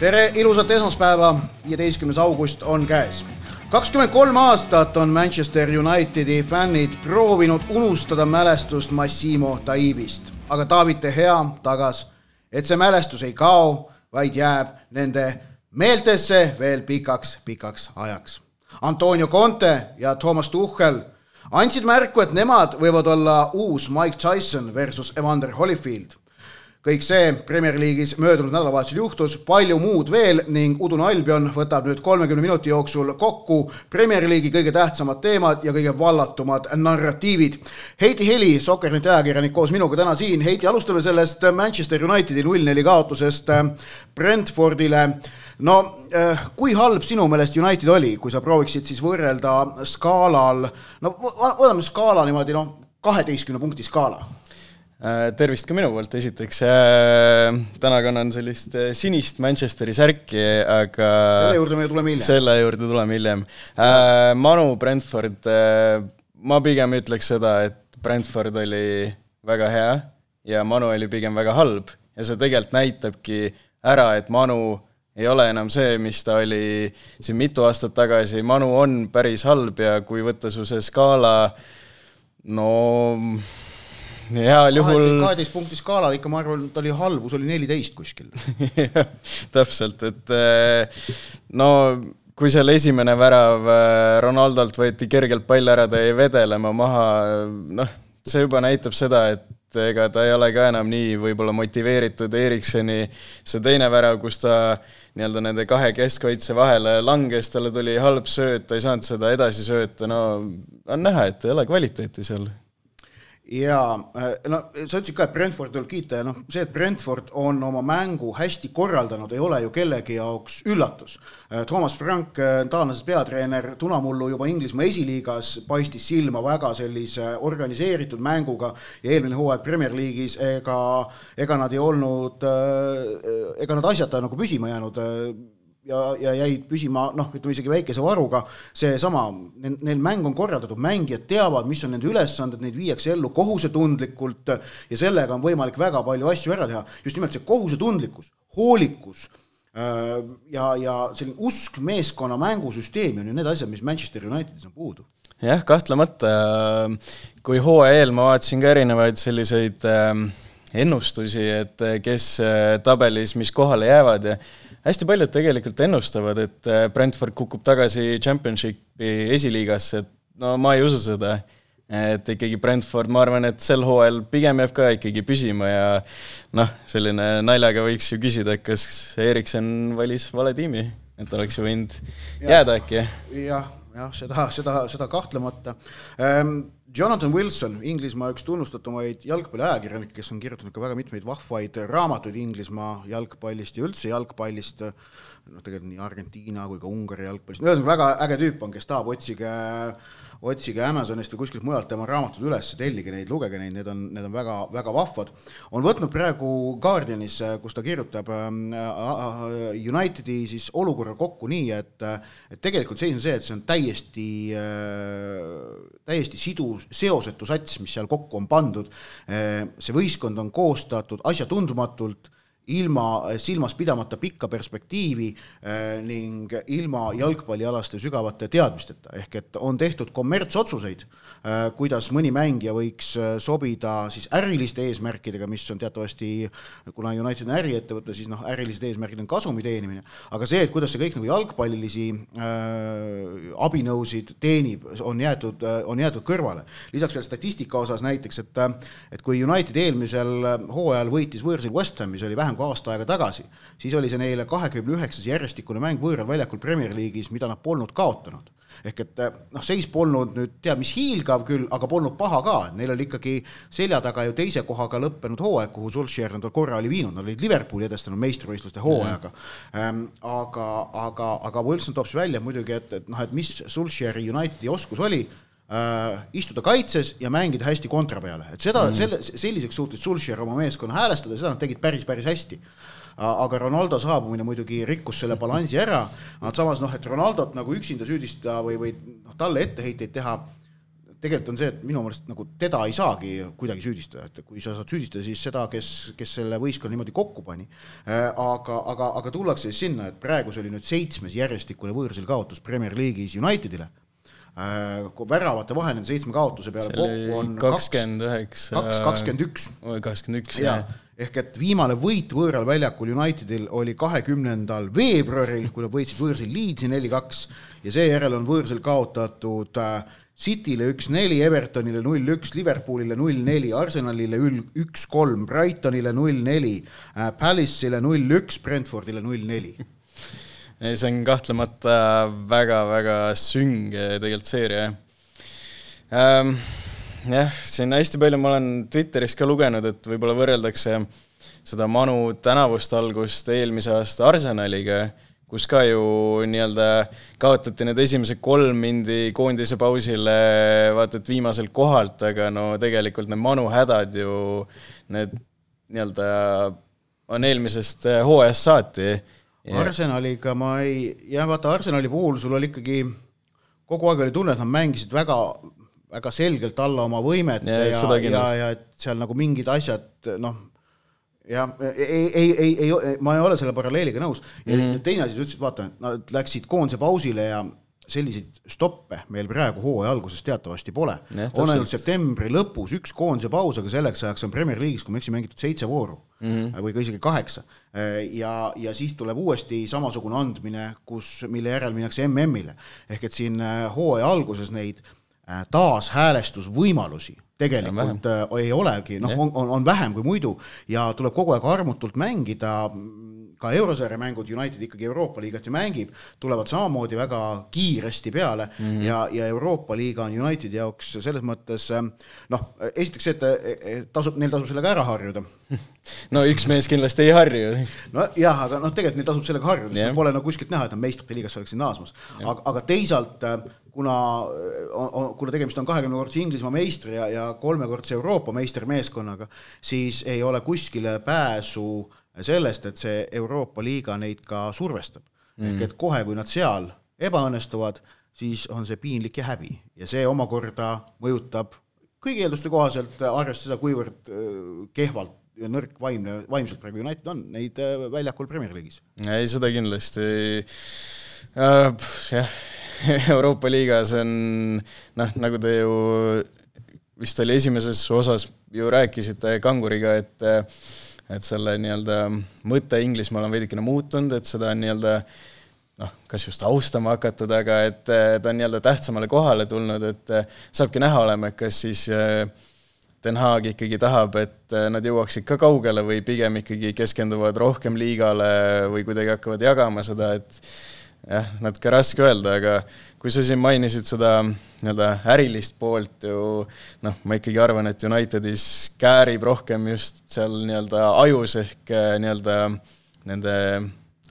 tere, ilusat esmaspäeva, viieteistkümnes august on käes. kakskümmend kolm aastat on Manchester Unitedi fännid proovinud unustada mälestust Massimo Taibist, aga Taavi De Gea tagas, et see mälestus ei kao, vaid jääb nende meeltesse veel pikaks-pikaks ajaks. Antonio Conte ja Thomas Tuchel andsid märku, et nemad võivad olla uus Mike Tyson versus Evander Holyfield kõik see Premier League'is möödunud nädalavahetusel juhtus, palju muud veel ning Udune Albion võtab nüüd kolmekümne minuti jooksul kokku Premier League'i kõige tähtsamad teemad ja kõige vallatumad narratiivid. Heiti Heli, Sokkerneti ajakirjanik koos minuga täna siin. Heiti, alustame sellest Manchester Unitedi null-neli kaotusest Brentfordile no eh, kui halb sinu meelest United oli, kui sa prooviksid siis võrrelda skaalal, no võtame skaala niimoodi noh, kaheteistkümne punkti skaala Äh, tervist ka minu poolt, esiteks äh, täna kannan sellist äh, sinist Manchesteri särki, aga selle juurde me tuleme hiljem. selle juurde tuleme hiljem. Manu Brentford, ma pigem ütleks seda, et Brentford oli väga hea ja Manu oli pigem väga halb ja see tegelikult näitabki ära, et Manu ei ole enam see, mis ta oli siin mitu aastat tagasi, Manu on päris halb ja kui võtta su see skaala no heal juhul kaheteist punkti skaalal ikka, ma arvan, ta oli halvus oli neliteist kuskil. Täpselt, et eh, no kui seal esimene värav eh, Ronaldolt võeti kergelt pall ära, ta jäi vedelema maha, noh, see juba näitab seda, et ega ta ei ole ka enam nii võib-olla motiveeritud, Eriksoni see teine värav, kus ta nii-öelda nende kahe keskkaitse vahele langes, talle tuli halb sööt, ta ei saanud seda edasi sööta, no on näha, et ei ole kvaliteeti seal ja äh, no sa ütlesid ka, et Brentford tuleb kiita ja noh, see, et Brentford on oma mängu hästi korraldanud, ei ole ju kellegi jaoks üllatus. Äh, Thomas Frank, äh, taanlasest peatreener, tunamullu juba Inglismaa esiliigas paistis silma väga sellise organiseeritud mänguga ja eelmine hooaeg Premier League'is ega, ega nad ei olnud, ega nad asjata nagu püsima jäänud ja, ja jäid püsima noh, ütleme isegi väikese varuga, seesama, neil mäng on korraldatud, mängijad teavad, mis on nende ülesanded, neid viiakse ellu kohusetundlikult ja sellega on võimalik väga palju asju ära teha. just nimelt see kohusetundlikkus, hoolikus äh, ja, ja selline usk meeskonna mängusüsteemi on ju need asjad, mis Manchester Unitedis on puudu jah, kahtlemata, kui hooaja eel ma vaatasin ka erinevaid selliseid äh, ennustusi, et kes äh, tabelis mis kohale jäävad ja hästi paljud tegelikult ennustavad, et äh, Brentford kukub tagasi Championshipi esiliigasse, et no ma ei usu seda. et ikkagi Brentford, ma arvan, et sel hooajal pigem jääb ka ikkagi püsima ja noh, selline naljaga võiks ju küsida, et kas Erikson valis vale tiimi, et oleks ju võinud jääda äkki ja,. jah, jah, seda, seda, seda kahtlemata ähm, Jonathan Wilson, Inglismaa üks tunnustatumaid jalgpalliajakirjanikke, kes on kirjutanud ka väga mitmeid vahvaid raamatuid Inglismaa jalgpallist ja üldse jalgpallist, noh, tegelikult nii Argentiina kui ka Ungari jalgpallist, ühesõnaga väga äge tüüp on, kes tahab, otsige otsige Amazonist või kuskilt mujalt tema raamatud üles, tellige neid, lugege neid, need on, need on väga, väga vahvad. on võtnud praegu Guardianis, kus ta kirjutab äh, Unitedi siis olukorra kokku nii, et et tegelikult seis on see, et see on täiesti äh,, täiesti sidus, seosetu sats, mis seal kokku on pandud äh,, see võistkond on koostatud asjatundmatult ilma silmas pidamata pikka perspektiivi äh, ning ilma jalgpallialaste sügavate teadmisteta, ehk et on tehtud kommertsotsuseid, äh, kuidas mõni mängija võiks äh, sobida siis äriliste eesmärkidega, mis on teatavasti, kuna United on äriettevõte, siis noh, ärilised eesmärgid on kasumi teenimine, aga see, et kuidas see kõik nagu jalgpallilisi äh, abinõusid teenib, on jäetud, on jäetud kõrvale. lisaks veel statistika osas näiteks, et et kui United eelmisel hooajal võitis võõrsil West Hamis, oli vähem kui aasta aega tagasi, siis oli see neile kahekümne üheksas järjestikune mäng võõral väljakul Premier League'is, mida nad polnud kaotanud. ehk et noh, seis polnud nüüd teab mis hiilgav küll, aga polnud paha ka, et neil oli ikkagi selja taga ju teise kohaga lõppenud hooaeg, kuhu Solskjaer nad korra oli viinud, nad olid Liverpooli edestanud meistrivõistluste hooajaga ähm,. aga, aga, aga Wilson toob siis välja muidugi, et, et noh, et mis Solskjaeri Unitedi oskus oli äh, istuda kaitses ja mängida hästi kontra peale, et seda mm., selle, selliseks suutis Sulcher oma meeskonna häälestada, seda nad tegid päris, päris hästi. aga Ronaldo saabumine muidugi rikkus selle balansi ära, samas noh, et Ronaldot nagu üksinda süüdistada või, või noh, talle etteheiteid teha tegelikult on see, et minu meelest nagu teda ei saagi kuidagi süüdistada, et kui sa saad süüdistada, siis seda, kes, kes selle võistkonna niimoodi kokku pani. aga, aga, aga tullakse siis sinna, et praegu see oli nüüd seitsmes järjestikune võõrsil kaotus Premier League'is Unitedile väravate vahe nende seitsme kaotuse peale kokku on kakskümmend üheksa. kaks, kakskümmend üks. kakskümmend üks, jah ehk et viimane võit võõral väljakul Unitedil oli kahekümnendal veebruaril, kui nad võitsid võõrsil Leedsi neli-kaks ja seejärel on võõrsil kaotatud äh, Cityle üks-neli, Evertonile null-üks, Liverpoolile null-neli, Arsenalile üks-kolm, Brightonile null-neli, äh, Palace'ile null-üks, Brentfordile null-neli see on kahtlemata väga-väga sünge tegelikult seeria, jah ähm, jah, siin hästi palju ma olen Twitteris ka lugenud, et võib-olla võrreldakse seda Manu tänavust algust eelmise aasta Arsenaliga, kus ka ju nii-öelda kaotati need esimesed kolm, mindi koondise pausile vaata et viimaselt kohalt, aga no tegelikult need Manu hädad ju, need nii-öelda on eelmisest hooajast saati. Arsenaliga ma ei, jah, vaata Arsenali puhul sul oli ikkagi kogu aeg oli tunne, et nad mängisid väga väga selgelt alla oma võimet ja, ja, ja, ja et seal nagu mingid asjad noh, jah, ei, ei, ei, ei, ma ei ole selle paralleeliga nõus. Ja mm -hmm. teine asi, sa ütlesid, vaata, nad läksid koondise pausile ja selliseid stoppe meil praegu hooaja alguses teatavasti pole. on ainult septembri lõpus üks koondise paus, aga selleks ajaks on Premier League'is, kui ma ei eksi, mängitud seitse vooru mm -hmm. või ka isegi kaheksa. ja, ja siis tuleb uuesti samasugune andmine, kus, mille järel minnakse MM-ile. ehk et siin hooaja alguses neid Äh, taashäälestusvõimalusi tegelikult äh, ei olegi, noh, on, on, on vähem kui muidu ja tuleb kogu aeg armutult mängida, ka eurosarja mängud, United ikkagi Euroopa liigat ju mängib, tulevad samamoodi väga kiiresti peale mm -hmm. ja, ja Euroopa liiga on Unitedi jaoks selles mõttes äh, noh, esiteks see, et tasub, neil tasub sellega ära harjuda. no üks mees kindlasti ei harju. nojah, aga noh, tegelikult neil tasub sellega harjuda, sest pole nagu kuskilt näha, et nad meistrite liigas oleksid naasmas, aga, aga teisalt kuna on, kuna tegemist on kahekümnekordse Inglismaa meistri ja, ja kolmekordse Euroopa meistermeeskonnaga, siis ei ole kuskile pääsu sellest, et see Euroopa liiga neid ka survestab mm.. ehk et kohe, kui nad seal ebaõnnestuvad, siis on see piinlik ja häbi ja see omakorda mõjutab kõigi eelduste kohaselt, arvestades seda, kuivõrd kehvalt ja nõrk vaimne, vaimselt praegu United on, neid väljakul Premier League'is. ei, seda kindlasti äh,. jah Euroopa liigas on noh, nagu te ju vist oli esimeses osas ju rääkisite Kanguriga, et et selle nii-öelda mõte Inglismaal on veidikene muutunud, et seda on nii-öelda noh, kas just austama hakatud, aga et ta on nii-öelda tähtsamale kohale tulnud, et saabki näha olema, et kas siis Den Haag ikkagi tahab, et nad jõuaksid ka kaugele või pigem ikkagi keskenduvad rohkem liigale või kuidagi hakkavad jagama seda, et jah, natuke raske öelda, aga kui sa siin mainisid seda nii-öelda ärilist poolt ju noh, ma ikkagi arvan, et Unitedis käärib rohkem just seal nii-öelda ajus ehk eh, nii-öelda nende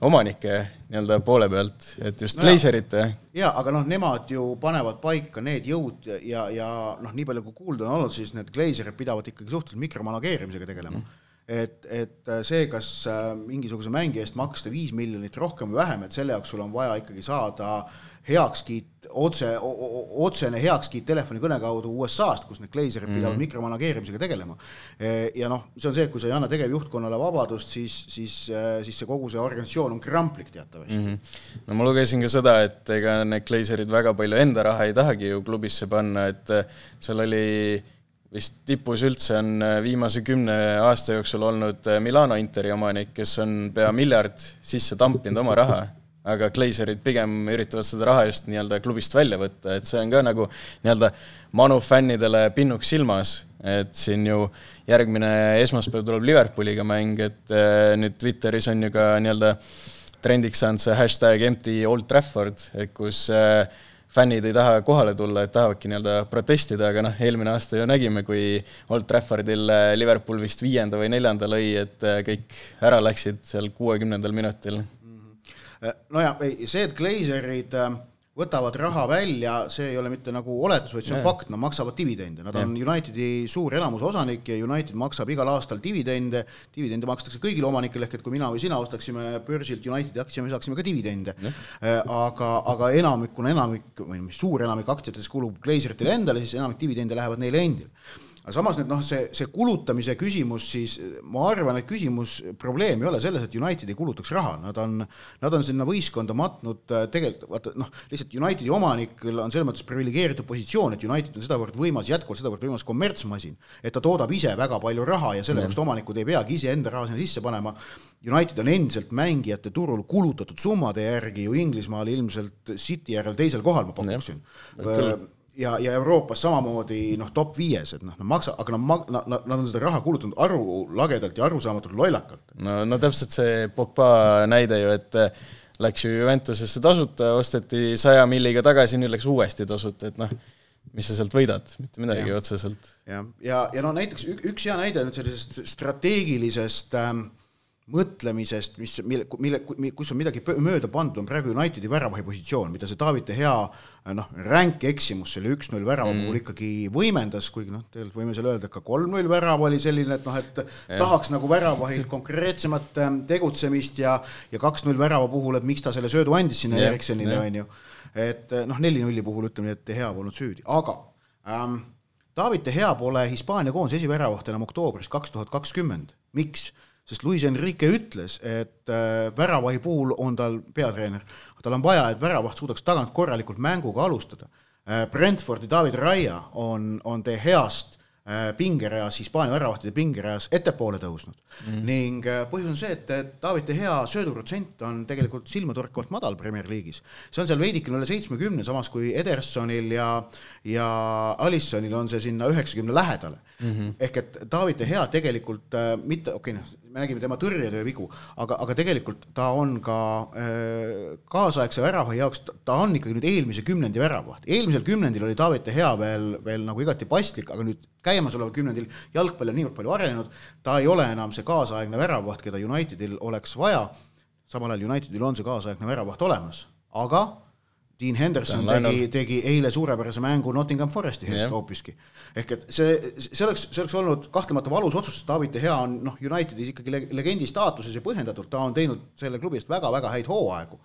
omanike nii-öelda poole pealt, et just no Glazerite. jaa, aga noh, nemad ju panevad paika need jõud ja, ja noh, nii palju kui kuulda on olnud, siis need Glazerid pidavad ikkagi suhteliselt mikromanageerimisega tegelema. Mm et, et see, kas äh, mingisuguse mängi eest maksta viis miljonit rohkem või vähem, et selle jaoks sul on vaja ikkagi saada heakskiit, otse, otsene heakskiit telefonikõne kaudu USA-st, kus need Glazerid mm -hmm. pidavad mikromanageerimisega tegelema. E, ja noh, see on see, et kui sa ei anna tegevjuhtkonnale vabadust, siis, siis, äh, siis see kogu see organisatsioon on kramplik teatavasti mm. -hmm. no ma lugesin ka seda, et ega need Glazerid väga palju enda raha ei tahagi ju klubisse panna, et äh, seal oli vist tipus üldse on äh, viimase kümne aasta jooksul olnud äh, Milano Interi omanik, kes on pea miljard sisse tampinud oma raha, aga Glazerid pigem üritavad seda raha just nii-öelda klubist välja võtta, et see on ka nagu nii-öelda Manu fännidele pinnuks silmas, et siin ju järgmine esmaspäev tuleb Liverpooliga mäng, et äh, nüüd Twitteris on ju ka nii-öelda trendiks saanud see hashtag empty Old Trafford, et kus äh, fännid ei taha kohale tulla, et tahavadki nii-öelda protestida, aga noh, eelmine aasta ju nägime, kui Old Traffordil äh, Liverpool vist viienda või neljanda lõi, et äh, kõik ära läksid seal kuuekümnendal minutil. Mhm. Äh, no ja see, et Glazerid võtavad raha välja, see ei ole mitte nagu oletus, vaid see on Jaa. fakt, nad maksavad dividende, nad on Unitedi suur enamuse osanik ja United maksab igal aastal dividende, dividende makstakse kõigile omanikele, ehk et kui mina või sina ostaksime börsilt Unitedi aktsia, me saaksime ka dividende. aga, aga enamikuna enamik, või mis suur enamik aktsiatest kulub Glazeritele endale, siis enamik dividende lähevad neile endile aga samas nüüd noh, see, see kulutamise küsimus siis, ma arvan, et küsimus, probleem ei ole selles, et United ei kulutaks raha, nad on, nad on sinna võistkonda matnud äh, tegelikult, vaata noh, lihtsalt Unitedi omanikul on selles mõttes priviligeeritud positsioon, et United on sedavõrd võimas, jätkuvalt sedavõrd võimas kommertsmasin, et ta toodab ise väga palju raha ja sellepärast omanikud ei peagi iseenda raha sinna sisse panema. United on endiselt mängijate turul kulutatud summade järgi ju Inglismaal ilmselt City järel teisel kohal, ma pakuksin ja, ja Euroopas samamoodi noh, top viies, et noh, nad maksa-, aga nad ma-, nad, nad on seda raha kulutanud arulagedalt ja arusaamatult lollakalt. no, no täpselt see Pogba näide ju, et äh, läks ju Juventusesse tasuta, osteti saja milliga tagasi, nüüd läks uuesti tasuta, et noh, mis sa sealt võidad, mitte midagi ja. otseselt. jah, ja, ja, ja no näiteks ük, üks hea näide nüüd sellisest strateegilisest ähm, mõtlemisest, mis, mille, mille, kus on midagi mööda pandud, on praegu Unitedi väravahi positsioon, mida see Taavi Hea noh, ränk eksimus selle üks-null värava mm. puhul ikkagi võimendas, kuigi noh, tegelikult võime seal öelda, et ka kolm-null värav oli selline, et noh, et ja. tahaks nagu väravahil konkreetsemat ähm, tegutsemist ja ja kaks-null värava puhul, et miks ta selle söödu andis sinna Eriksenile, on ju. et noh, neli-nulli puhul ütleme nii, et Hea polnud süüdi, aga ähm, De Hea pole Hispaania koondise esiväravaht enam oktoobris kaks tuhat kakskümmend, miks? Sest Luis Enrique ütles, et äh, väravahi puhul on tal, peatreener, tal on vaja, et väravaht suudaks tagant korralikult mänguga alustada äh,. Brentfordi David Raia on, on De Heast äh, pingereas, Hispaania väravahtide pingereas ettepoole tõusnud mm. -hmm. ning põhjus on see, et, et David De Hea sööduprotsent on tegelikult silmatorkavalt madal Premier League'is. see on seal veidikene üle seitsmekümne, samas kui Edersonil ja, ja Alissonil on see sinna üheksakümne lähedale mm. -hmm. ehk et De Hea tegelikult äh, mitte, okei okay, noh, me nägime tema tõrjetöö vigu, aga, aga tegelikult ta on ka äh, kaasaegse väravahi jaoks, ta on ikkagi nüüd eelmise kümnendi väravaht. eelmisel kümnendil oli De Hea veel, veel nagu igati paslik, aga nüüd käimasoleval kümnendil jalgpall on niivõrd palju arenenud, ta ei ole enam see kaasaegne väravaht, keda Unitedil oleks vaja, samal ajal Unitedil on see kaasaegne väravaht olemas, aga Dean Henderson tegi, tegi eile suurepärase mängu Nottingham Foresti eest hoopiski. ehk et see, see oleks, see oleks olnud kahtlemata valus otsus, sest David De Gea on noh, Unitedis ikkagi legendi staatuses ja põhjendatult, ta on teinud selle klubi eest väga-väga häid hooaegu.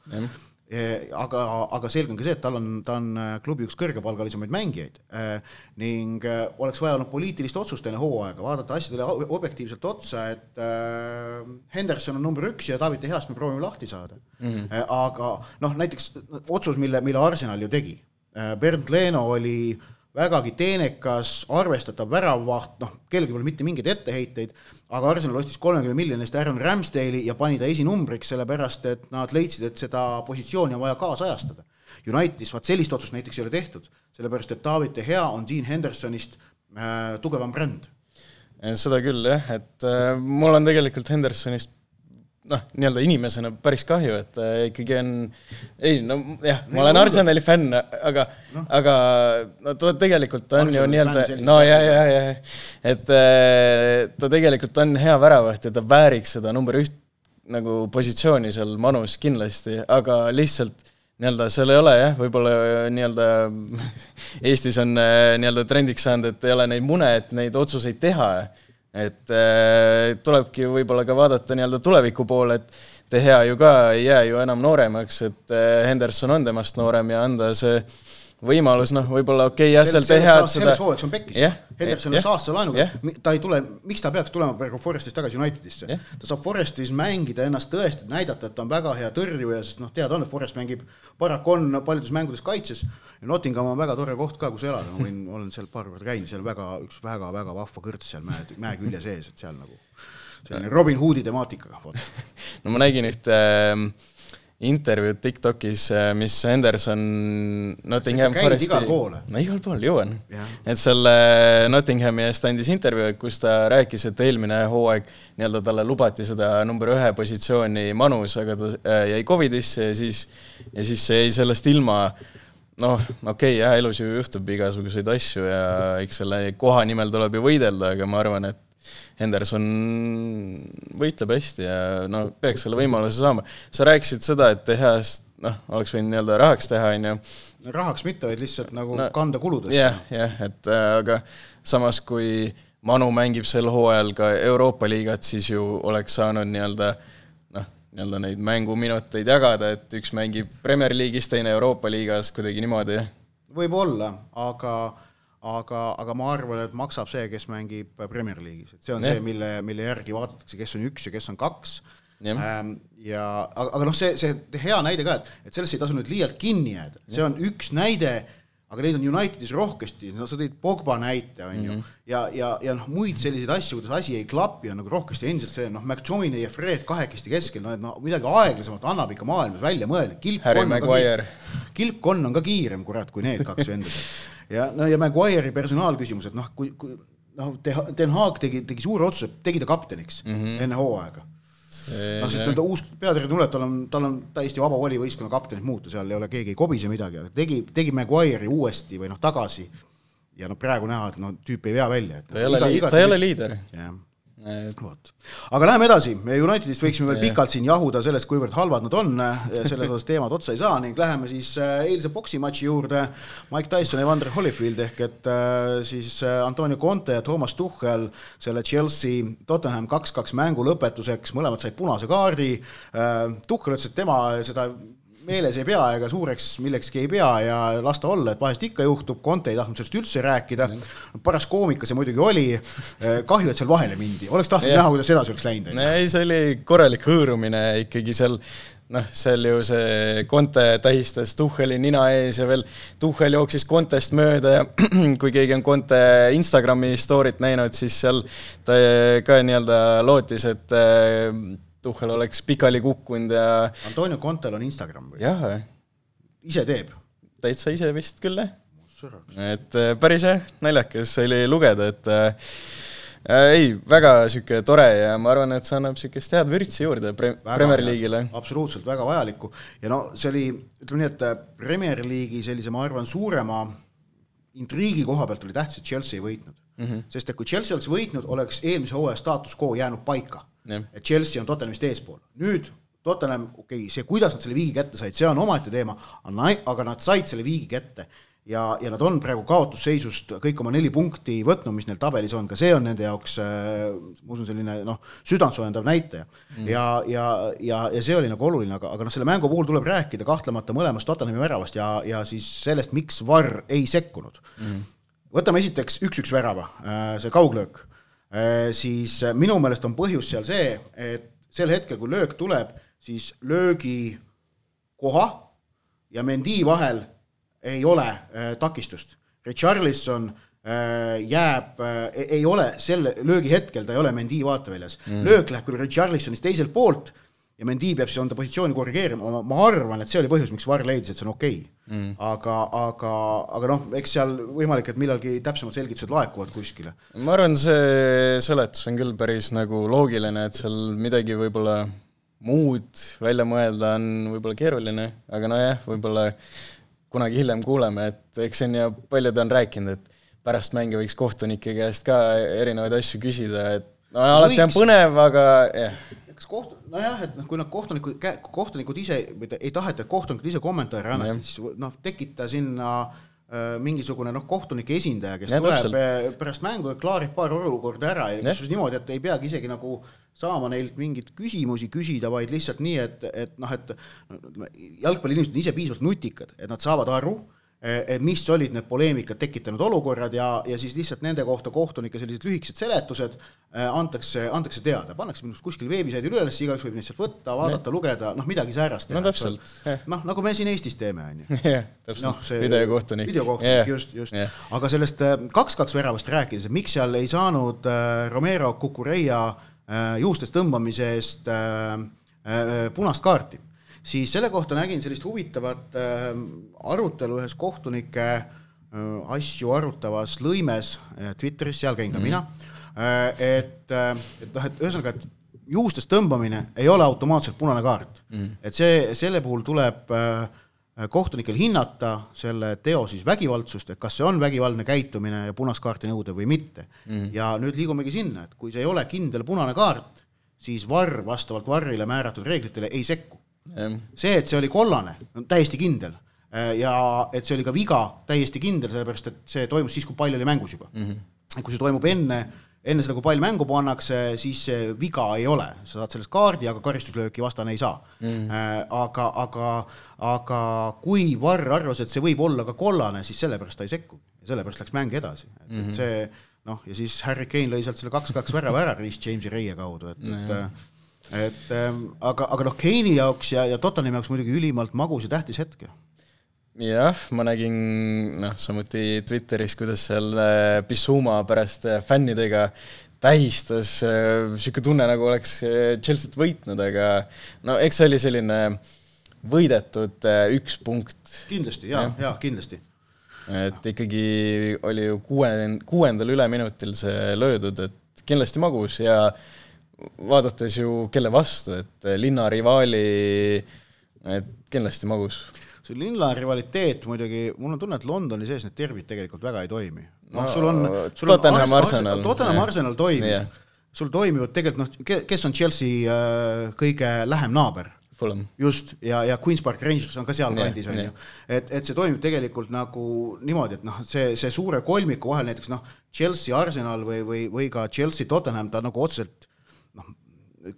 Eh, aga, aga selge on ka see, et tal on, ta on äh, klubi üks kõrgepalgalisemaid mängijaid eh, ning eh, oleks vaja olnud poliitilist otsust enne hooaega, vaadata asjadele objektiivselt otsa, et eh, Henderson on number üks ja David De Geast me proovime lahti saada mm. -hmm. Aga noh, näiteks otsus, mille, mille Arsenal ju tegi Bernd Leno oli vägagi teenekas, arvestatav väravvaht, noh, kellelgi pole mitte mingeid etteheiteid, aga Arsenal ostis kolmekümne miljoni eest Aaron Ramsdale'i ja pani ta esinumbriks, sellepärast et nad leidsid, et seda positsiooni on vaja kaasajastada. Unitedis vaat sellist otsust näiteks ei ole tehtud, sellepärast et David De Gea on Dean Hendersonist äh, tugevam bränd. seda küll jah, et äh, mul on tegelikult Hendersonist noh, nii-öelda inimesena päris kahju, et äh, ikkagi on, ei no jah, ma olen Arsenali fänn, aga no., aga no ta tegelikult on Arsenali ju nii-öelda, no ja, ja, ja, et äh, ta tegelikult on hea väravaht ja ta vääriks seda number üht nagu positsiooni seal manus kindlasti, aga lihtsalt nii-öelda seal ei ole jah, võib-olla nii-öelda Eestis on äh, nii-öelda trendiks saanud, et ei ole neid mune, et neid otsuseid teha et äh, tulebki võib-olla ka vaadata nii-öelda tuleviku poole, et De Gea ju ka ei jää ju enam nooremaks, et äh, Henderson on temast noorem ja anda see võimalus, noh, võib-olla okei okay,, jah, seal teha et selleks hooajaks on pekkis yeah,. Henderson on yeah, aastase laenuga yeah., ta ei tule, miks ta peaks tulema praegu Forestist tagasi Unitedisse yeah.? ta saab Forestis mängida, ennast tõestada, näidata, et ta on väga hea tõrjuja, sest noh, teada on, et Forest mängib, paraku on paljudes mängudes kaitses. Nottingham on väga tore koht ka, kus elada, ma võin, olen seal paar korda käinud, seal väga, üks väga-väga vahva kõrts seal mäe, mäe külje sees, et seal nagu selline Robin Hoodi temaatikaga, vot. no ma nägin ühte äh, intervjuud TikTokis, äh, mis Henderson Nottingham Foresti igal pool? no igal pool, jõuan. et selle Nottinghami eest andis intervjuu, kus ta rääkis, et eelmine hooaeg nii-öelda talle lubati seda number ühe positsiooni manus, aga ta äh, jäi Covidisse ja siis, ja siis jäi sellest ilma noh, okei okay,, jah, elus ju juhtub igasuguseid asju ja eks selle koha nimel tuleb ju võidelda, aga ma arvan, et Henderson võitleb hästi ja no peaks selle võimaluse saama. sa rääkisid seda, et Tehast noh, oleks võinud nii-öelda rahaks teha, on ju. rahaks mitte, vaid lihtsalt nagu no, kanda kuludesse. jah, jah, et äh, aga samas, kui Manu mängib sel hooajal ka Euroopa liigat, siis ju oleks saanud nii-öelda noh, nii-öelda neid mänguminuteid jagada, et üks mängib Premier League'is, teine Euroopa liigas, kuidagi niimoodi. võib-olla, aga aga, aga ma arvan, et maksab see, kes mängib Premier League'is, et see on ja. see, mille, mille järgi vaadatakse, kes on üks ja kes on kaks. Ähm, ja aga, aga noh, see, see hea näide ka, et, et sellest ei tasu nüüd liialt kinni jääda, see on üks näide, aga neid on Unitedis rohkesti, no sa tõid Pogba näite, on ju, mhm. ja, ja, ja noh, muid selliseid asju, kuidas asi ei klapi, on nagu rohkesti endiselt see noh, McTominay ja Fred kahekesti keskel, no et noh, midagi aeglasemat annab ikka maailmas välja mõelda, kilpkonn on, kilpkonn on ka kiirem, kurat, kui need kaks venda seal ja no ja Maguire'i personaalküsimus, et noh, kui, kui noh, Den Haag tegi, tegi suure otsuse, tegi ta kapteniks mm -hmm. enne hooaega. Noh, sest nüüd uus peatreener tuleb, tal on, tal on täiesti vaba voli võistkonna kaptenit muuta, seal ei ole, keegi ei kobise midagi, aga tegi, tegi Maguire'i uuesti või noh, tagasi. ja noh, praegu näha, et no tüüp ei vea välja, ta ei ole, ta ei ole liider. jah vot, aga läheme edasi, Unitedist võiksime veel pikalt siin jahuda sellest, kuivõrd halvad nad on, selles osas teemad otsa ei saa ning läheme siis äh, eilse poksimatši juurde. Mike Tyson ja Vander Holyfield ehk et äh, siis äh, Antonio Conte ja Toomas Tuchel selle Chelsea Tottenham kaks-kaks mängu lõpetuseks, mõlemad said punase kaardi. Tuchel ütles, et tema seda meeles ei pea ega suureks millekski ei pea ja las ta olla, et vahest ikka juhtub, Conte ei tahtnud sellest üldse rääkida, paras koomika see muidugi oli, kahju, et seal vahele mindi, oleks tahtnud näha, kuidas edasi oleks läinud. ei, see oli korralik hõõrumine ikkagi seal. Noh, seal ju see Conte tähistas Tuhheli nina ees ja veel Tuhhel jooksis Contest mööda ja kui keegi on Conte Instagrami story't näinud, siis seal ta ka nii-öelda lootis, et Tuhhel oleks pikali kukkunud ja Antonio Contel on Instagram või? jah. ise teeb? täitsa ise vist küll, jah. et äh, päris jah, naljakas oli lugeda, et äh, äh, ei, väga niisugune tore ja ma arvan, et see annab niisugust head vürtsi juurde pre-, Premier League'ile. absoluutselt, väga vajalikku. ja no see oli, ütleme nii, et äh, Premier League'i sellise, ma arvan, suurema intriigi koha pealt oli tähtis, et Chelsea ei võitnud mm. -hmm. sest et kui Chelsea oleks võitnud, oleks eelmise hooaja staatus quo jäänud paika et Chelsea on Tottenhamist eespool. nüüd Tottenham, okei okay,, see, kuidas nad selle viigi kätte said, see on omaette teema, aga nad said selle viigi kätte. Ja, ja nad on praegu kaotusseisust kõik oma neli punkti võtnud, mis neil tabelis on, ka see on nende jaoks äh,, ma usun, selline noh, südantsoojendav näitaja. Mm.. ja, ja, ja, ja see oli nagu oluline, aga, aga noh, selle mängu puhul tuleb rääkida kahtlemata mõlemast Tottenhami väravast ja, ja siis sellest, miks VAR ei sekkunud. Mm.. võtame esiteks üks-üks värava, äh, see kauglöök siis äh, minu meelest on põhjus seal see, et sel hetkel, kui löök tuleb, siis löögi koha ja Mendi vahel ei ole äh, takistust. Richarlison äh, jääb äh,, ei ole selle löögi hetkel, ta ei ole Mendi vaateväljas mm.. löök läheb küll Richarlisonist teiselt poolt ja Mendi peab siis enda positsiooni korrigeerima, ma arvan, et see oli põhjus, miks VAR leidis, et see on okei. Okay mm.. aga, aga, aga noh, eks seal võimalik, et millalgi täpsemad selgitused laekuvad kuskile. ma arvan, see seletus on küll päris nagu loogiline, et seal midagi võib-olla muud välja mõelda on võib-olla keeruline, aga nojah, võib-olla kunagi hiljem kuuleme, et eks siin ja paljud on rääkinud, et pärast mänge võiks kohtunike käest ka erinevaid asju küsida, et no alati on põnev, aga jah. kas koht-, nojah, et noh, kui nad kohtunikud, kohtunikud ise ei taheta, et kohtunikud ise kommentaare annaksid, siis noh, tekita sinna äh, mingisugune noh, kohtunike esindaja, kes ja, tuleb täpselt. Äh, pärast mängu ja klaarib paar olukorda ära ja kusjuures niimoodi, et ei peagi isegi nagu saama neilt mingeid küsimusi küsida, vaid lihtsalt nii, et, et noh, et jalgpalliinimesed on ise piisavalt nutikad, et nad saavad aru Eh, mis olid need poleemikad tekitanud olukorrad ja, ja siis lihtsalt nende kohta kohtunike sellised lühikesed seletused eh, antakse, antakse teada, pannakse minu arust kuskil veebisaidil üles, igaüks võib neid sealt võtta, vaadata, lugeda, noh, midagi säärast teha. no täpselt. noh, nagu me siin Eestis teeme, on ju. jah, täpselt no,, videokohtunik. videokohtunik yeah., just, just yeah.. aga sellest eh, kaks-kaks väravast rääkides, et miks seal ei saanud Romero Cucureia juustest tõmbamise eest punast kaarti siis selle kohta nägin sellist huvitavat äh, arutelu ühes kohtunike äh, asju arutavas lõimes äh, Twitteris, seal käin ka mm -hmm. mina, et, et noh, et ühesõnaga, et juustest tõmbamine ei ole automaatselt punane kaart mm. -hmm. et see, selle puhul tuleb kohtunikel hinnata selle teo siis vägivaldsust, et kas see on vägivaldne käitumine ja punast kaarti nõuda või mitte mm. -hmm. ja nüüd liigumegi sinna, et kui see ei ole kindel punane kaart, siis VAR vastavalt VAR-ile määratud reeglitele ei sekku. See, et see oli kollane, on täiesti kindel. Äh, ja et see oli ka viga, täiesti kindel, sellepärast et see toimus siis, kui pall oli mängus juba. Mm. -hmm. kui see toimub enne enne seda, kui pall mängu pannakse, siis viga ei ole, sa saad sellest kaardi, aga karistuslööki vastane ei saa. Mm.. aga, aga, aga kui Varr arvas, et see võib olla ka kollane, siis sellepärast ta ei sekku. Ja sellepärast läks mäng edasi, et mm -hmm. see noh, ja siis Harry Kane lõi sealt selle kaks-kaks värava ära Reece Jamesi reie kaudu, et no,, et et ähm, aga, aga noh, Kane'i jaoks ja, ja Tottenhami jaoks muidugi ülimalt magus ja tähtis hetk ju jah, ma nägin noh, samuti Twitteris, kuidas seal äh, Bissuma pärast äh, fännidega tähistas, niisugune äh, tunne, nagu oleks Chelsea't võitnud, aga no eks see oli selline võidetud üks punkt. kindlasti, jaa ja,, jaa, kindlasti. et ikkagi oli ju kuue, kuuendal üleminutil see löödud, et kindlasti magus ja vaadates ju kelle vastu, et linnarivaali, et kindlasti magus see linna rivaliteet muidugi, mul on tunne, et Londoni sees need derbid tegelikult väga ei toimi. noh no,, sul on, sul Tottenham Arsenal, Tottenham Arsenal toimib yeah., sul toimivad tegelikult noh, kes on Chelsea äh, kõige lähem naaber? Fulham. just, ja, ja Queen's Park Rangers on ka sealkandis, on ju. et, et see toimib tegelikult nagu niimoodi, et noh, see, see suure kolmiku vahel näiteks noh, Chelsea, Arsenal või, või, või ka Chelsea, Tottenham, ta nagu otseselt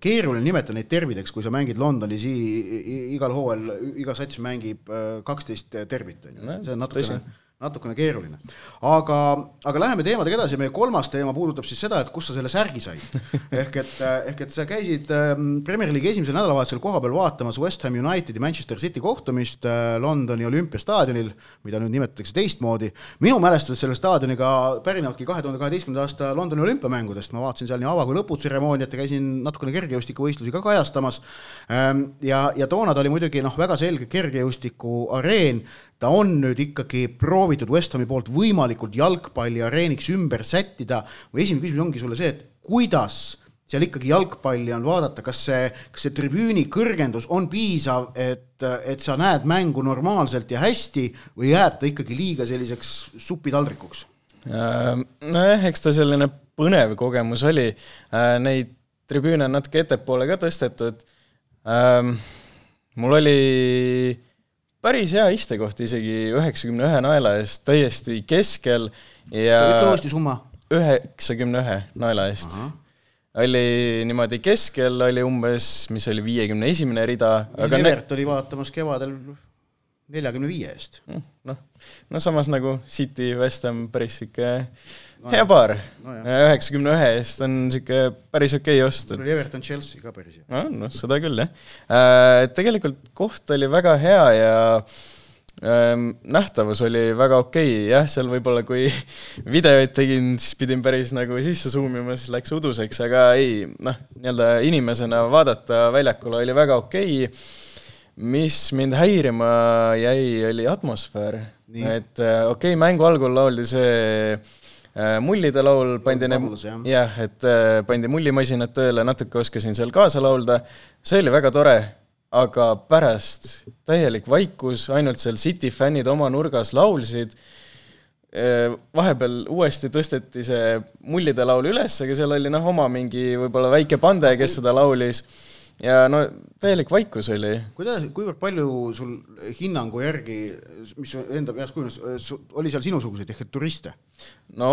keeruline nimetada neid tervideks, kui sa mängid Londonis igal hooajal, iga sats mängib äh, kaksteist tervit, on ju, see on natukene natukene keeruline. aga, aga läheme teemadega edasi, meie kolmas teema puudutab siis seda, et kust sa selle särgi said. ehk et, ehk et sa käisid ähm, Premier League'i esimesel nädalavahetusel kohapeal vaatamas West Ham Unitedi Manchester City kohtumist äh, Londoni olümpiastaadionil, mida nüüd nimetatakse teistmoodi. minu mälestused selle staadioniga pärinevadki kahe tuhande kaheteistkümnenda aasta Londoni olümpiamängudest, ma vaatasin seal nii ava- kui lõputseremooniat ja käisin natukene kergejõustikuvõistlusi ka kajastamas. Ähm, ja, ja toona ta oli muidugi noh, väga selge kergejõustikuareen, ta on nüüd ikkagi proovitud West Hami poolt võimalikult jalgpalliareeniks ümber sättida. mu esimene küsimus ongi sulle see, et kuidas seal ikkagi jalgpalli on vaadata, kas see, kas see tribüüni kõrgendus on piisav, et, et sa näed mängu normaalselt ja hästi või jääb ta ikkagi liiga selliseks supitaldrikuks? Äh, nojah, eks ta selline põnev kogemus oli. Äh, neid tribüüne on natuke ettepoole ka tõstetud. Ähm, mul oli päris hea istekoht isegi üheksakümne ühe naela eest, täiesti keskel ja ütle uuesti summa. üheksakümne ühe naela eest. oli niimoodi keskel, oli umbes, mis oli viiekümne esimene rida. aga Evert ne... oli vaatamas kevadel neljakümne viie eest. Hm, noh, no samas nagu City, West Ham päris sihuke no, hea paar no,. üheksakümne ühe eest on sihuke päris okei okay ost. et Everton Chelsea ka päris hea. no, noh, seda küll jah äh,. tegelikult koht oli väga hea ja ähm, nähtavus oli väga okei okay., jah, seal võib-olla kui videoid tegin, siis pidin päris nagu sisse zoom ima, siis läks uduseks, aga ei, noh, nii-öelda inimesena vaadata väljakule oli väga okei okay mis mind häirima jäi, oli atmosfäär. et äh, okei okay,, mängu algul lauldi see mullide laul pandi need, jah, et äh, pandi mullimasinad tööle, natuke oskasin seal kaasa laulda, see oli väga tore, aga pärast täielik vaikus, ainult seal City fännid oma nurgas laulsid, vahepeal uuesti tõsteti see mullide laul üles, aga seal oli noh, oma mingi võib-olla väike pande, kes seda laulis ja no täielik vaikus oli. kuidas, kuivõrd palju sul hinnangu järgi, mis enda peas kujunes, oli seal sinusuguseid ehk et turiste? no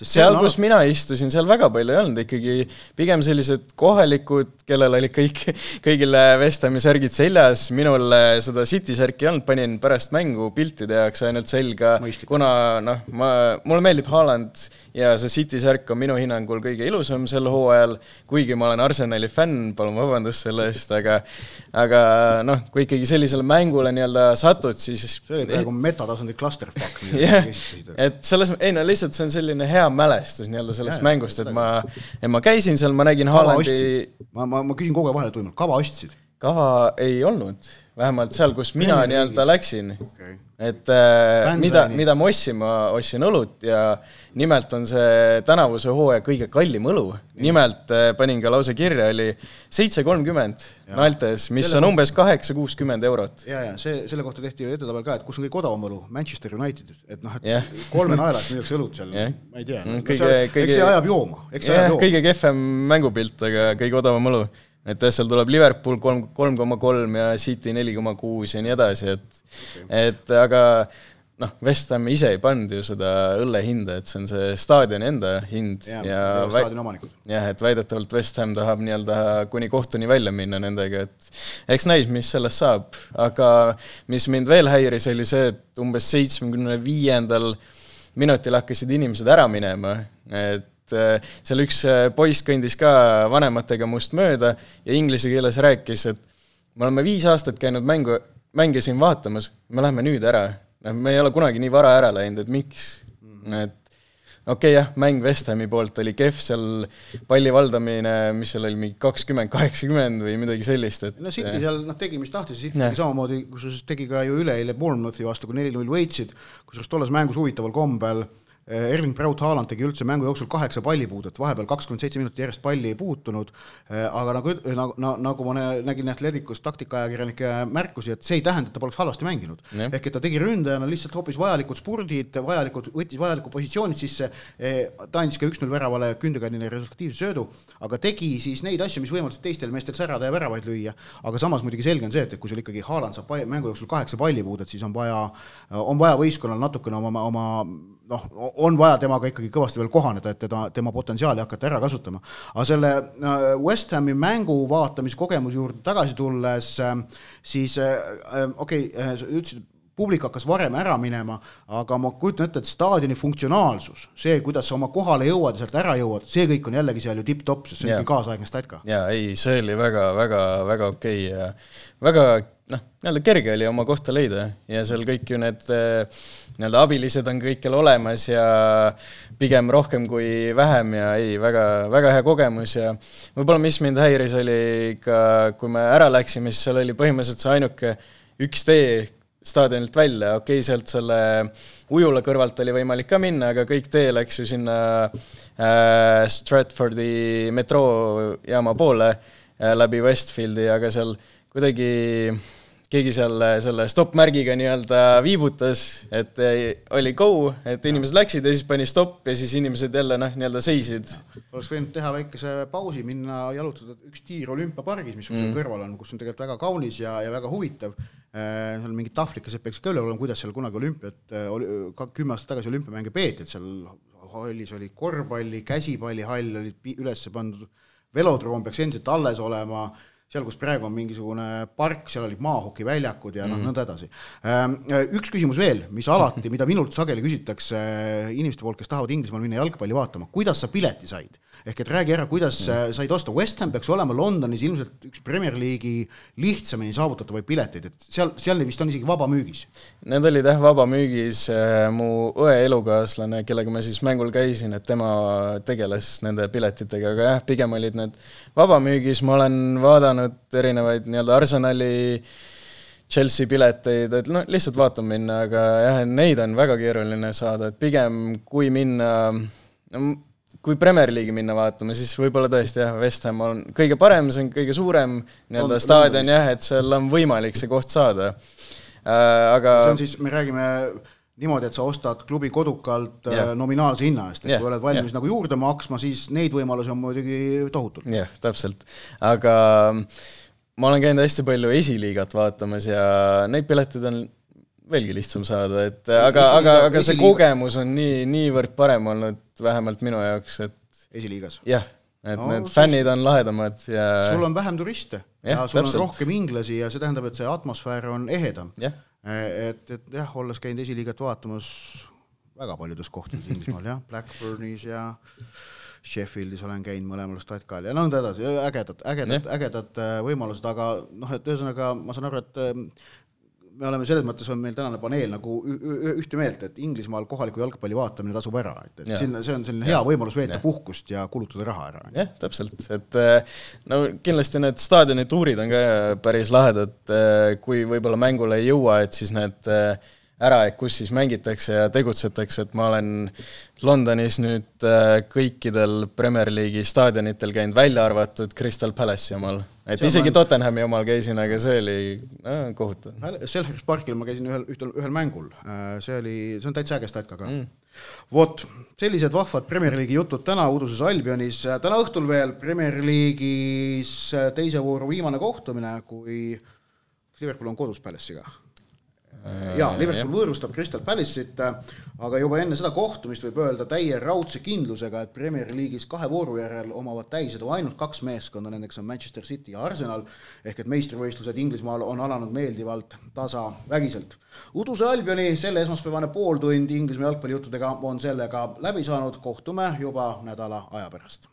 seal, kus mina istusin, seal väga palju ei olnud, ikkagi pigem sellised kohalikud, kellel olid kõik, kõigil West Hami särgid seljas, minul seda City särki ei olnud, panin pärast mängu piltide jaoks ainult selga, kuna noh, ma, mulle meeldib Haaland ja see City särk on minu hinnangul kõige ilusam sel hooajal, kuigi ma olen Arsenali fänn, palun vabandust selle eest, aga aga noh, kui ikkagi sellisele mängule nii-öelda satud, siis see oli praegu metatasandi clusterfuck. jah, et selles, ei no lihtsalt see on selline hea mälestus nii-öelda sellest ja, mängust, et ma, et ma käisin seal, ma nägin Haalandi ma, ma, ma küsin kogu aeg vahele, toimub, kava ostsid? kava ei olnud. Vähemalt seal, kus mina nii-öelda läksin. Okei, et äh, Fans mida oli-, mida ma ostsin, ma ostsin õlut ja nimelt on see tänavuse hooaja kõige kallim õlu. nimelt äh, panin ka lause kirja, oli seitse kolmkümmend. Naltes, mis Selle on umbes kaheksa, kuuskümmend eurot. ja, ja see, selle kohta tehti ju edetabel ka, et kus on kõige odavam õlu, Manchester United, et noh, et Jah. kolme naelas müüakse õlut seal Jah., ma ei tea Mm, no,, kõige- eks see ajab jooma, eks see jah ajab, jooma. kõige kehvem mängupilt, aga kõige odavam õlu. Et seal tuleb Liverpool kolm, kolm koma kolm ja City neli koma kuus ja nii edasi, et okay. et aga noh, West Ham ise ei pannud ju seda õlle hinda, et see on see staadioni enda hind ja, ja, staadioni omanikud. jah, et väidetavalt West Ham tahab nii-öelda kuni kohtuni välja minna nendega, et eks näis, mis sellest saab, aga mis mind veel häiris, oli see, et umbes seitsmekümne viiendal minutil hakkasid inimesed ära minema, et äh, seal üks äh, poiss kõndis ka vanematega must mööda ja inglise keeles rääkis, et me oleme viis aastat käinud mängu, mänge siin vaatamas, me läheme nüüd ära. noh, me ei ole kunagi nii vara ära läinud, et miks -hmm. et okei okay, jah, mäng West Hami poolt oli kehv, seal palli valdamine, mis seal oli, mingi kakskümmend, kaheksakümmend või midagi sellist, et no City seal noh, tegi mis tahtis, City tegi samamoodi, kusjuures tegi ka ju üleeile Bournemouthi vastu, kui neli-null võitsid, kusjuures tolles mängus huvitaval kombel eh, Erling Braut Haaland tegi üldse mängu jooksul kaheksa pallipuudet, vahepeal kakskümmend seitse minutit järjest palli ei puutunud, aga nagu, nagu, nagu ma nä- nägin Atleticus taktikaajakirjanike märkusi, et see ei tähenda, et ta poleks halvasti mänginud. Ehk et ta tegi ründajana lihtsalt hoopis vajalikud spurdid, vajalikud, võttis vajalikud positsioonid sisse, ta andis ka üks-null väravale kündekannile resultatiivse söödu, aga tegi siis neid asju, mis võimaldasid teistel meestel särada ja väravaid lüüa, aga samas muidugi selge on see, et, et kui sul ikkagi Haaland saab mängu jooksul kaheksa pallipuudet, siis on vaja, on vaja võistkonnal natukene oma, oma noh, on vaja temaga ikkagi kõvasti veel kohaneda, et teda, tema potentsiaali hakata ära kasutama. aga selle äh, West Hami mängu vaatamise kogemuse juurde tagasi tulles, siis äh, äh, okei okay,, sa ütlesid, publik hakkas varem ära minema, aga ma kujutan ette, et staadioni funktsionaalsus, see, kuidas sa oma kohale jõuad ja sealt ära jõuad, see kõik on jällegi seal ju tipp-topp, sest see on ikka kaasaegne statka. jaa, ei, see oli väga, väga, väga okei okay ja väga noh, nii-öelda kerge oli oma kohta leida ja seal kõik ju need eh, nii-öelda abilised on kõikjal olemas ja pigem rohkem kui vähem ja ei, väga, väga hea kogemus ja võib-olla mis mind häiris, oli ka, kui me ära läksime, siis seal oli põhimõtteliselt see ainuke üks tee staadionilt välja, okei okay,, sealt selle ujula kõrvalt oli võimalik ka minna, aga kõik tee läks ju sinna äh, Stratfordi metroojaama poole äh, läbi Westfieldi, aga seal kuidagi keegi seal selle stopp-märgiga nii-öelda viibutas, et oli go, et inimesed läksid ja siis pani stopp ja siis inimesed jälle noh, nii-öelda seisid. oleks võinud teha väikese pausi, minna jalutada üks tiir olümpiapargis, mis sul seal kõrval on, kus on tegelikult väga kaunis ja, ja väga huvitav. seal mingid tahvlikesed peaksid ka üleval olema, kuidas seal kunagi olümpiat, ka kümme aastat tagasi olümpiamänge peeti, et seal hallis oli korvpalli, käsipallihall olid üles pandud, velodroom peaks endiselt alles olema seal, kus praegu on mingisugune park, seal olid maahokiväljakud ja noh mm., nõnda edasi. Üks küsimus veel, mis alati, mida minult sageli küsitakse äh, inimeste poolt, kes tahavad Inglismaal minna jalgpalli vaatama, kuidas sa pileti said? ehk et räägi ära, kuidas mm. said osta, West Ham peaks olema Londonis ilmselt üks Premier League'i lihtsamini saavutatavaid pileteid, et seal, seal vist on isegi vabamüügis. Need olid jah vabamüügis, mu õe elukaaslane, kellega ma siis mängul käisin, et tema tegeles nende piletitega, aga jah, pigem olid need vabamüügis, ma olen vaadanud erinevaid nii-öelda Arsenali Chelsea pileteid, et noh, lihtsalt vaatama minna, aga jah, neid on väga keeruline saada, et pigem kui minna no, kui Premier League'i minna vaatama, siis võib-olla tõesti jah, West Ham on kõige parem, see on kõige suurem nii-öelda On- staadion jah, et seal on võimalik see koht saada äh,. aga see on siis, me räägime niimoodi, et sa ostad klubi kodukalt yeah. nominaalse hinna eest, et Jah, kui oled valmis jah. nagu juurde maksma, siis neid võimalusi on muidugi tohutult. jah, täpselt, aga ma olen käinud hästi palju esiliigat vaatamas ja neid pileteid on veelgi lihtsam saada, et aga, aga, aga see kogemus on nii, niivõrd parem olnud, vähemalt minu jaoks, et esiliigas. jah, et No need siis- fännid on lahedamad ja sul on vähem turiste ja, ja sul täpselt. on rohkem inglasi ja see tähendab, et see atmosfäär on ehedam. jah, et, et jah, olles käinud esiliigat vaatamas väga paljudes kohtades Inglismaal jah, Blackburnis ja Sheffieldis olen käinud mõlemal statkal ja nõnda edasi, ägedad, ägedad, ägedad äh, võimalused, aga noh, et ühesõnaga ma saan aru, et me oleme selles mõttes, on meil tänane paneel nagu ühte meelt, et Inglismaal kohaliku jalgpalli vaatamine tasub ära, et, et ja. sinna, see on selline hea võimalus veeta ja. puhkust ja kulutada raha ära. jah, täpselt, et äh, no kindlasti need staadionituurid on ka päris lahedad, äh, kui võib-olla mängule ei jõua, et siis need äh, ära, et kus siis mängitakse ja tegutsetakse, et ma olen Londonis nüüd kõikidel Premier League'i staadionitel käinud, välja arvatud Crystal Palace'i omal. Et isegi on... Tottenhami omal käisin, aga see oli no, kohutav. Selhurst Parkil ma käisin ühel, ühtel, ühel mängul, äh, see oli, see on täitsa äge statka ka mm. vot, sellised vahvad Premier League'i jutud täna Uuduses Albionis, täna õhtul veel Premier League'is teise vooru viimane kohtumine, kui Liverpool on kodus Palace'iga Äh, jaa, Liverpool võõrustab Crystal Palace'it, aga juba enne seda kohtumist võib öelda täie raudse kindlusega, et Premier League'is kahe vooru järel omavad täisedu ainult kaks meeskonda, nendeks on Manchester City ja Arsenal, ehk et meistrivõistlused Inglismaal on alanud meeldivalt tasavägiselt. Uduse Albioni selle esmaspäevane pooltund Inglismaa jalgpallijuttudega on sellega läbi saanud, kohtume juba nädala aja pärast